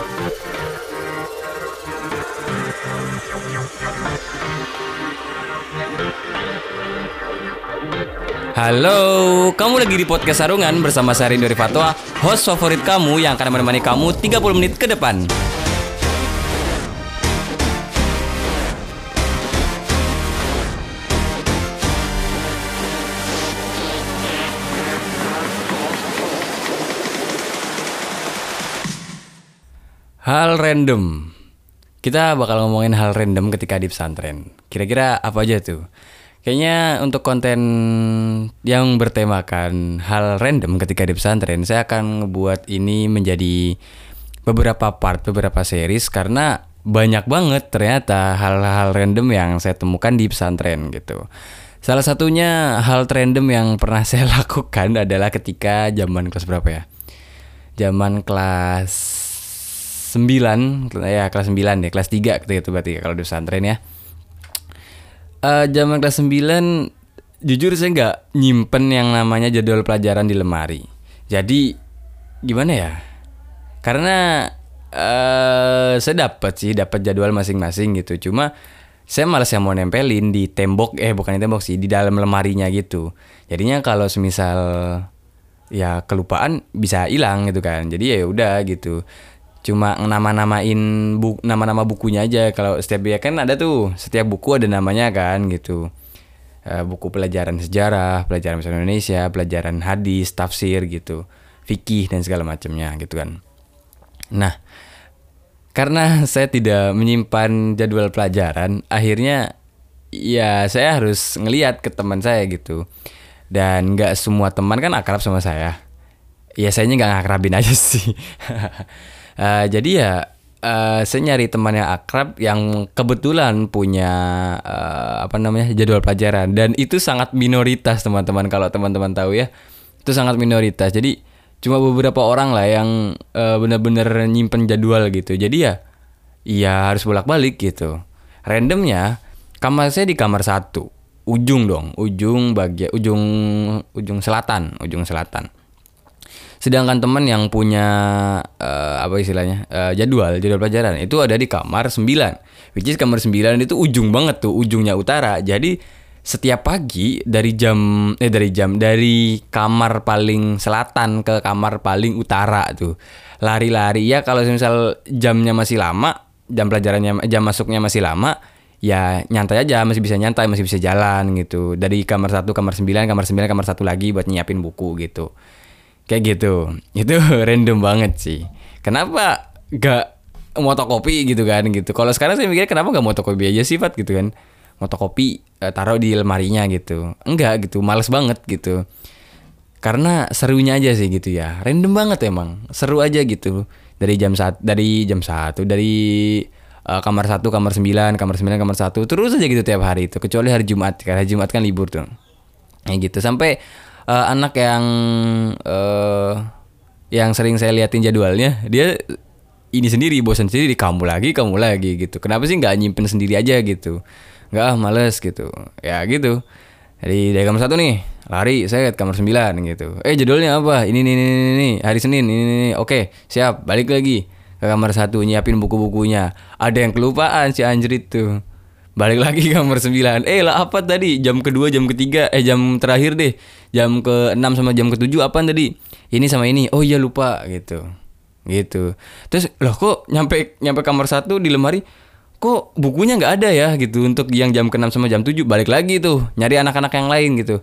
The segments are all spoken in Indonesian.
Halo, kamu lagi di podcast Sarungan bersama saya Rindu Fatwa, host favorit kamu yang akan menemani kamu 30 menit ke depan. Hal random. Kita bakal ngomongin hal random ketika di pesantren. Kira-kira apa aja tuh? Kayaknya untuk konten yang bertemakan hal random ketika di pesantren, saya akan ngebuat ini menjadi beberapa part, beberapa series karena banyak banget ternyata hal-hal random yang saya temukan di pesantren gitu. Salah satunya hal random yang pernah saya lakukan adalah ketika zaman kelas berapa ya? Zaman kelas 9, ya kelas 9 ya, kelas 3 gitu, gitu berarti kalau di pesantren ya uh, zaman kelas 9 jujur saya nggak nyimpen yang namanya jadwal pelajaran di lemari. Jadi gimana ya? Karena uh, saya dapat sih dapat jadwal masing-masing gitu. Cuma saya malas yang mau nempelin di tembok eh bukan di tembok sih di dalam lemarinya gitu. Jadinya kalau semisal ya kelupaan bisa hilang gitu kan. Jadi ya udah gitu cuma nama-namain buku nama-nama bukunya aja. Kalau setiap ya kan ada tuh setiap buku ada namanya kan gitu. Uh, buku pelajaran sejarah pelajaran bahasa Indonesia pelajaran hadis tafsir gitu. Fikih dan segala macamnya gitu kan. Nah karena saya tidak menyimpan jadwal pelajaran akhirnya ya saya harus ngeliat ke teman saya gitu. Dan nggak semua teman kan akrab sama saya. Ya saya nggak ngakrabin aja sih Uh, jadi ya uh, saya nyari teman yang akrab yang kebetulan punya uh, apa namanya jadwal pelajaran. Dan itu sangat minoritas teman-teman kalau teman-teman tahu ya. Itu sangat minoritas. Jadi cuma beberapa orang lah yang uh, benar-benar nyimpen jadwal gitu. Jadi ya iya harus bolak-balik gitu. Randomnya kamar saya di kamar satu. Ujung dong ujung bagian ujung ujung selatan ujung selatan Sedangkan teman yang punya uh, apa istilahnya uh, jadwal jadwal pelajaran itu ada di kamar 9 which is kamar 9 itu ujung banget tuh ujungnya utara. Jadi setiap pagi dari jam eh dari jam dari kamar paling selatan ke kamar paling utara tuh. Lari-lari ya kalau misal jamnya masih lama jam pelajarannya jam masuknya masih lama ya nyantai aja masih bisa nyantai masih bisa jalan gitu. Dari kamar satu kamar 9 kamar 9 kamar satu lagi buat nyiapin buku gitu kayak gitu. Itu random banget sih. Kenapa gak motokopi gitu kan gitu. Kalau sekarang saya mikir kenapa gak motokopi aja sifat gitu kan. Motokopi uh, taruh di lemarinya gitu. Enggak gitu. Males banget gitu. Karena serunya aja sih gitu ya. Random banget emang. Seru aja gitu. Dari jam saat dari jam satu dari uh, kamar satu kamar sembilan kamar sembilan kamar satu. Terus aja gitu tiap hari itu. Kecuali hari Jumat karena hari Jumat kan libur tuh. Kayak gitu. Sampai uh, anak yang uh, yang sering saya liatin jadwalnya dia ini sendiri bosan sendiri kamu lagi kamu lagi gitu. Kenapa sih nggak nyimpen sendiri aja gitu? Nggak ah males gitu. Ya gitu. Dari dari kamar satu nih lari saya ke kamar sembilan gitu. Eh jadwalnya apa? Ini ini ini, ini hari senin ini, ini, ini. oke siap balik lagi ke kamar satu nyiapin buku-bukunya. Ada yang kelupaan si anjrit tuh balik lagi kamar 9 eh lah apa tadi? Jam kedua jam ketiga eh jam terakhir deh. Jam ke 6 sama jam ke 7 apa tadi? Ini sama ini. Oh iya lupa gitu. Gitu. Terus loh kok nyampe nyampe kamar satu di lemari? Kok bukunya nggak ada ya gitu untuk yang jam ke 6 sama jam 7 balik lagi tuh nyari anak-anak yang lain gitu.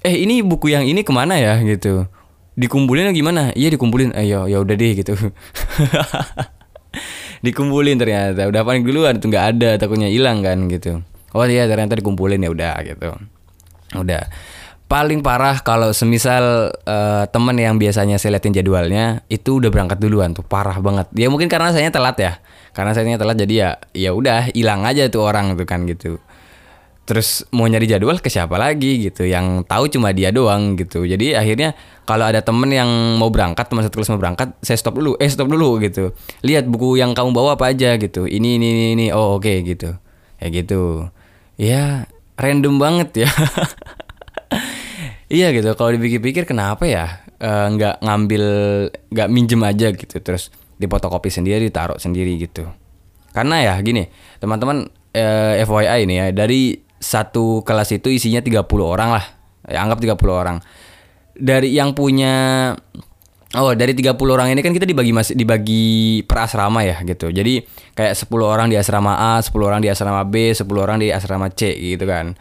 Eh ini buku yang ini ke mana ya gitu? Dikumpulin gimana? Iya dikumpulin ayo eh, ya udah deh gitu dikumpulin ternyata. Udah paling duluan tuh nggak ada takutnya hilang kan gitu. Oh iya ternyata dikumpulin ya udah gitu. Udah. Paling parah kalau semisal uh, temen yang biasanya saya liatin jadwalnya itu udah berangkat duluan tuh. Parah banget. Dia mungkin karena saya telat ya. Karena saya telat jadi ya ya udah hilang aja tuh orang tuh kan gitu terus mau nyari jadwal ke siapa lagi gitu yang tahu cuma dia doang gitu. Jadi akhirnya kalau ada temen yang mau berangkat teman satu kelas mau berangkat saya stop dulu eh stop dulu gitu. Lihat buku yang kamu bawa apa aja gitu. Ini ini ini, ini. oh oke okay, gitu. Ya gitu. Ya random banget ya. Iya gitu kalau dipikir-pikir kenapa ya uh, nggak ngambil nggak minjem aja gitu. Terus dipotokopi sendiri ditaruh sendiri gitu. Karena ya gini teman-teman eh, FYI ini ya dari satu kelas itu isinya 30 orang lah ya, anggap 30 orang dari yang punya Oh dari 30 orang ini kan kita dibagi masih dibagi per asrama ya gitu. Jadi kayak 10 orang di asrama A, 10 orang di asrama B, 10 orang di asrama C gitu kan.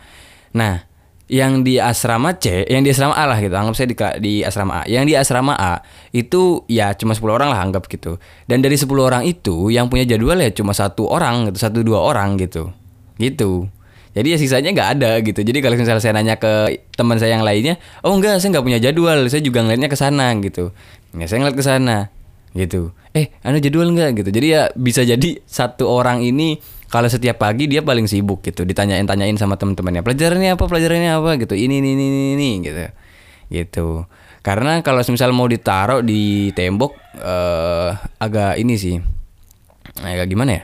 Nah, yang di asrama C, yang di asrama A lah gitu. Anggap saya di, di asrama A. Yang di asrama A itu ya cuma 10 orang lah anggap gitu. Dan dari 10 orang itu yang punya jadwal ya cuma satu orang gitu, satu dua orang gitu. Gitu. Jadi ya sisanya nggak ada gitu. Jadi kalau misalnya saya nanya ke teman saya yang lainnya, oh enggak, saya nggak punya jadwal, saya juga ngeliatnya ke sana gitu. Ya saya ngeliat ke sana gitu. Eh anu jadwal nggak? Gitu. Jadi ya bisa jadi satu orang ini kalau setiap pagi dia paling sibuk gitu ditanyain tanyain sama teman-temannya pelajarannya apa? Pelajarannya apa? Gitu. Ini ini ini ini gitu. Gitu. Karena kalau misal mau ditaruh di tembok eh, agak ini sih agak gimana ya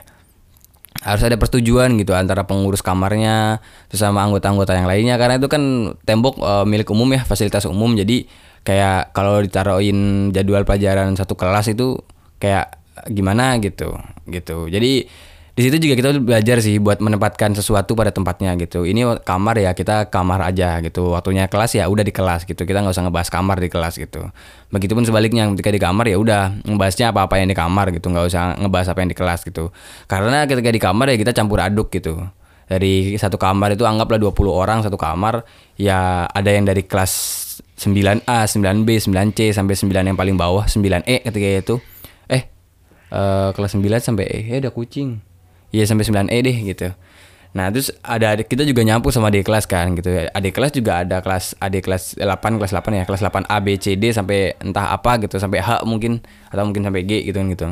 harus ada persetujuan gitu antara pengurus kamarnya bersama anggota-anggota yang lainnya. Karena itu kan tembok e, milik umum ya fasilitas umum. Jadi kayak kalau ditaruhin jadwal pelajaran satu kelas itu kayak gimana gitu gitu. Jadi di situ juga kita belajar sih buat menempatkan sesuatu pada tempatnya gitu. Ini kamar ya kita kamar aja gitu. Waktunya kelas ya udah di kelas gitu. Kita nggak usah ngebahas kamar di kelas gitu. Begitupun sebaliknya ketika di kamar ya udah ngebahasnya apa apa yang di kamar gitu. Nggak usah ngebahas apa yang di kelas gitu. Karena ketika di kamar ya kita campur aduk gitu. Dari satu kamar itu anggaplah 20 orang satu kamar ya ada yang dari kelas 9A, 9B, 9C sampai 9 yang paling bawah, 9E ketika itu. Eh, uh, kelas 9 sampai E, ya udah kucing. Iya sampai 9E deh gitu. Nah, terus ada adik kita juga nyampu sama adik kelas kan gitu. Adik kelas juga ada kelas adik kelas 8, kelas 8 ya, kelas 8 A, B, C, D sampai entah apa gitu, sampai H mungkin atau mungkin sampai G gitu kan gitu.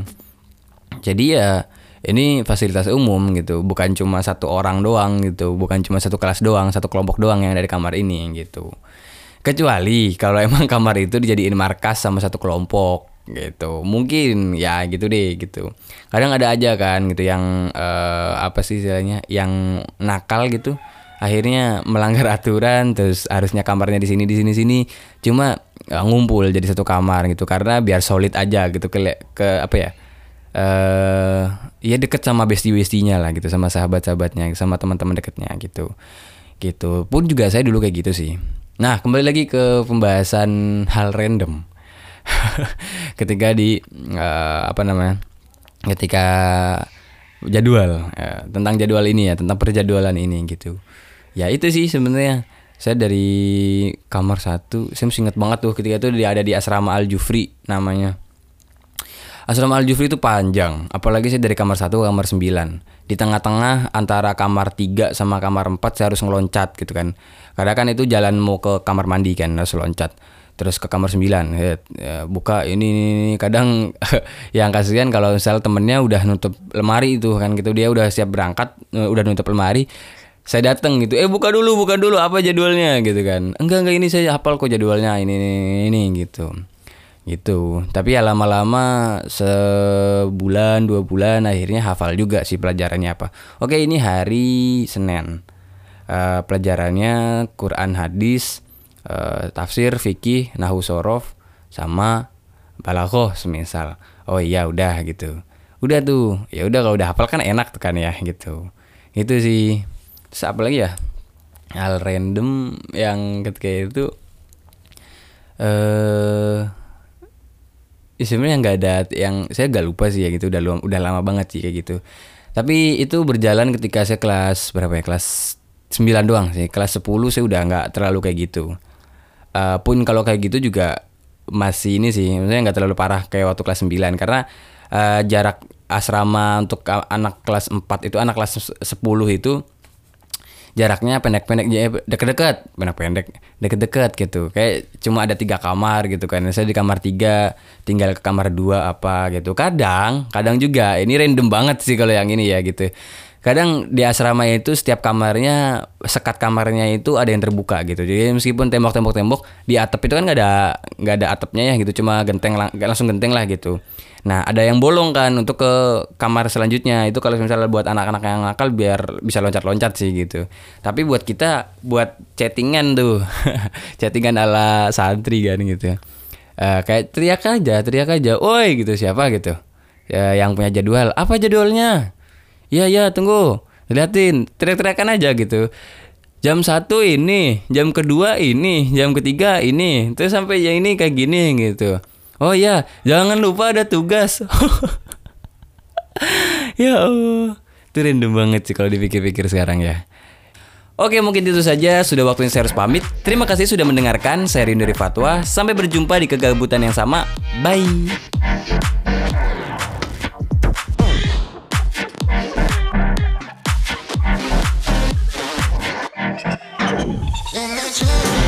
Jadi ya ini fasilitas umum gitu, bukan cuma satu orang doang gitu, bukan cuma satu kelas doang, satu kelompok doang yang ada di kamar ini gitu. Kecuali kalau emang kamar itu dijadiin markas sama satu kelompok gitu. Mungkin ya gitu deh gitu. Kadang ada aja kan gitu yang uh, apa sih istilahnya yang nakal gitu. Akhirnya melanggar aturan terus harusnya kamarnya di sini di sini sini cuma uh, ngumpul jadi satu kamar gitu karena biar solid aja gitu ke ke apa ya? eh uh, ya deket sama bestie-bestinya lah gitu sama sahabat-sahabatnya sama teman-teman deketnya gitu gitu pun juga saya dulu kayak gitu sih Nah, kembali lagi ke pembahasan hal random. ketika di uh, apa namanya? Ketika jadwal uh, tentang jadwal ini ya, tentang perjadwalan ini gitu. Ya itu sih sebenarnya. Saya dari kamar satu, saya masih ingat banget tuh ketika itu dia ada di asrama Al Jufri namanya. Asrama Al Jufri itu panjang, apalagi saya dari kamar satu ke kamar sembilan di tengah-tengah antara kamar 3 sama kamar 4 saya harus ngeloncat gitu kan. Karena kan itu jalan mau ke kamar mandi kan harus loncat. Terus ke kamar 9 ya, ya, buka ini, ini, ini. kadang yang kasihan kalau misal temennya udah nutup lemari itu kan gitu. Dia udah siap berangkat eh, udah nutup lemari saya datang gitu eh buka dulu buka dulu apa jadwalnya? Gitu kan. Enggak enggak ini saya hafal kok jadwalnya ini ini, ini gitu. Gitu. Tapi ya lama-lama sebulan dua bulan akhirnya hafal juga sih pelajarannya apa. Oke ini hari Senin. Uh, pelajarannya Quran hadis uh, tafsir fikih nahu sorof sama balaghah semisal. Oh iya udah gitu. Udah tuh. Ya udah kalau udah hafal kan enak tuh kan ya gitu. Itu sih. Terus apa lagi ya? Hal random yang ketika itu eh uh, ya sebenarnya nggak ada yang saya nggak lupa sih ya gitu. Udah udah lama banget sih kayak gitu. Tapi itu berjalan ketika saya kelas berapa ya? Kelas 9 doang sih. Kelas 10 saya udah nggak terlalu kayak gitu uh, pun kalau kayak gitu juga masih ini sih maksudnya nggak terlalu parah kayak waktu kelas 9 karena uh, jarak asrama untuk anak kelas 4 itu anak kelas 10 itu jaraknya pendek-pendek ya deket-deket pendek-pendek deket-deket gitu. Kayak cuma ada tiga kamar gitu kan. Saya di kamar tiga tinggal ke kamar dua apa gitu. Kadang kadang juga ini random banget sih kalau yang ini ya gitu kadang di asrama itu setiap kamarnya sekat kamarnya itu ada yang terbuka gitu. Jadi meskipun tembok-tembok tembok di atap itu kan nggak ada nggak ada atapnya ya gitu cuma genteng lang langsung genteng lah gitu. Nah ada yang bolong kan untuk ke kamar selanjutnya. Itu kalau misalnya buat anak-anak yang nakal biar bisa loncat-loncat sih gitu. Tapi buat kita buat chattingan tuh chattingan ala santri kan gitu. Uh, kayak teriak aja teriak aja oi gitu siapa? gitu. Ya, yang punya jadwal apa jadwalnya iya iya tunggu. Liatin teriak-teriakan aja gitu. Jam satu ini jam kedua ini jam ketiga ini terus sampai yang ini kayak gini gitu. Oh iya jangan lupa ada tugas. Ya Allah. Itu random banget sih kalau dipikir-pikir sekarang ya. Oke mungkin itu saja. Sudah waktunya saya harus pamit. Terima kasih sudah mendengarkan. Saya Rindu Fatwa Sampai berjumpa di kegabutan yang sama. Bye 아니에요.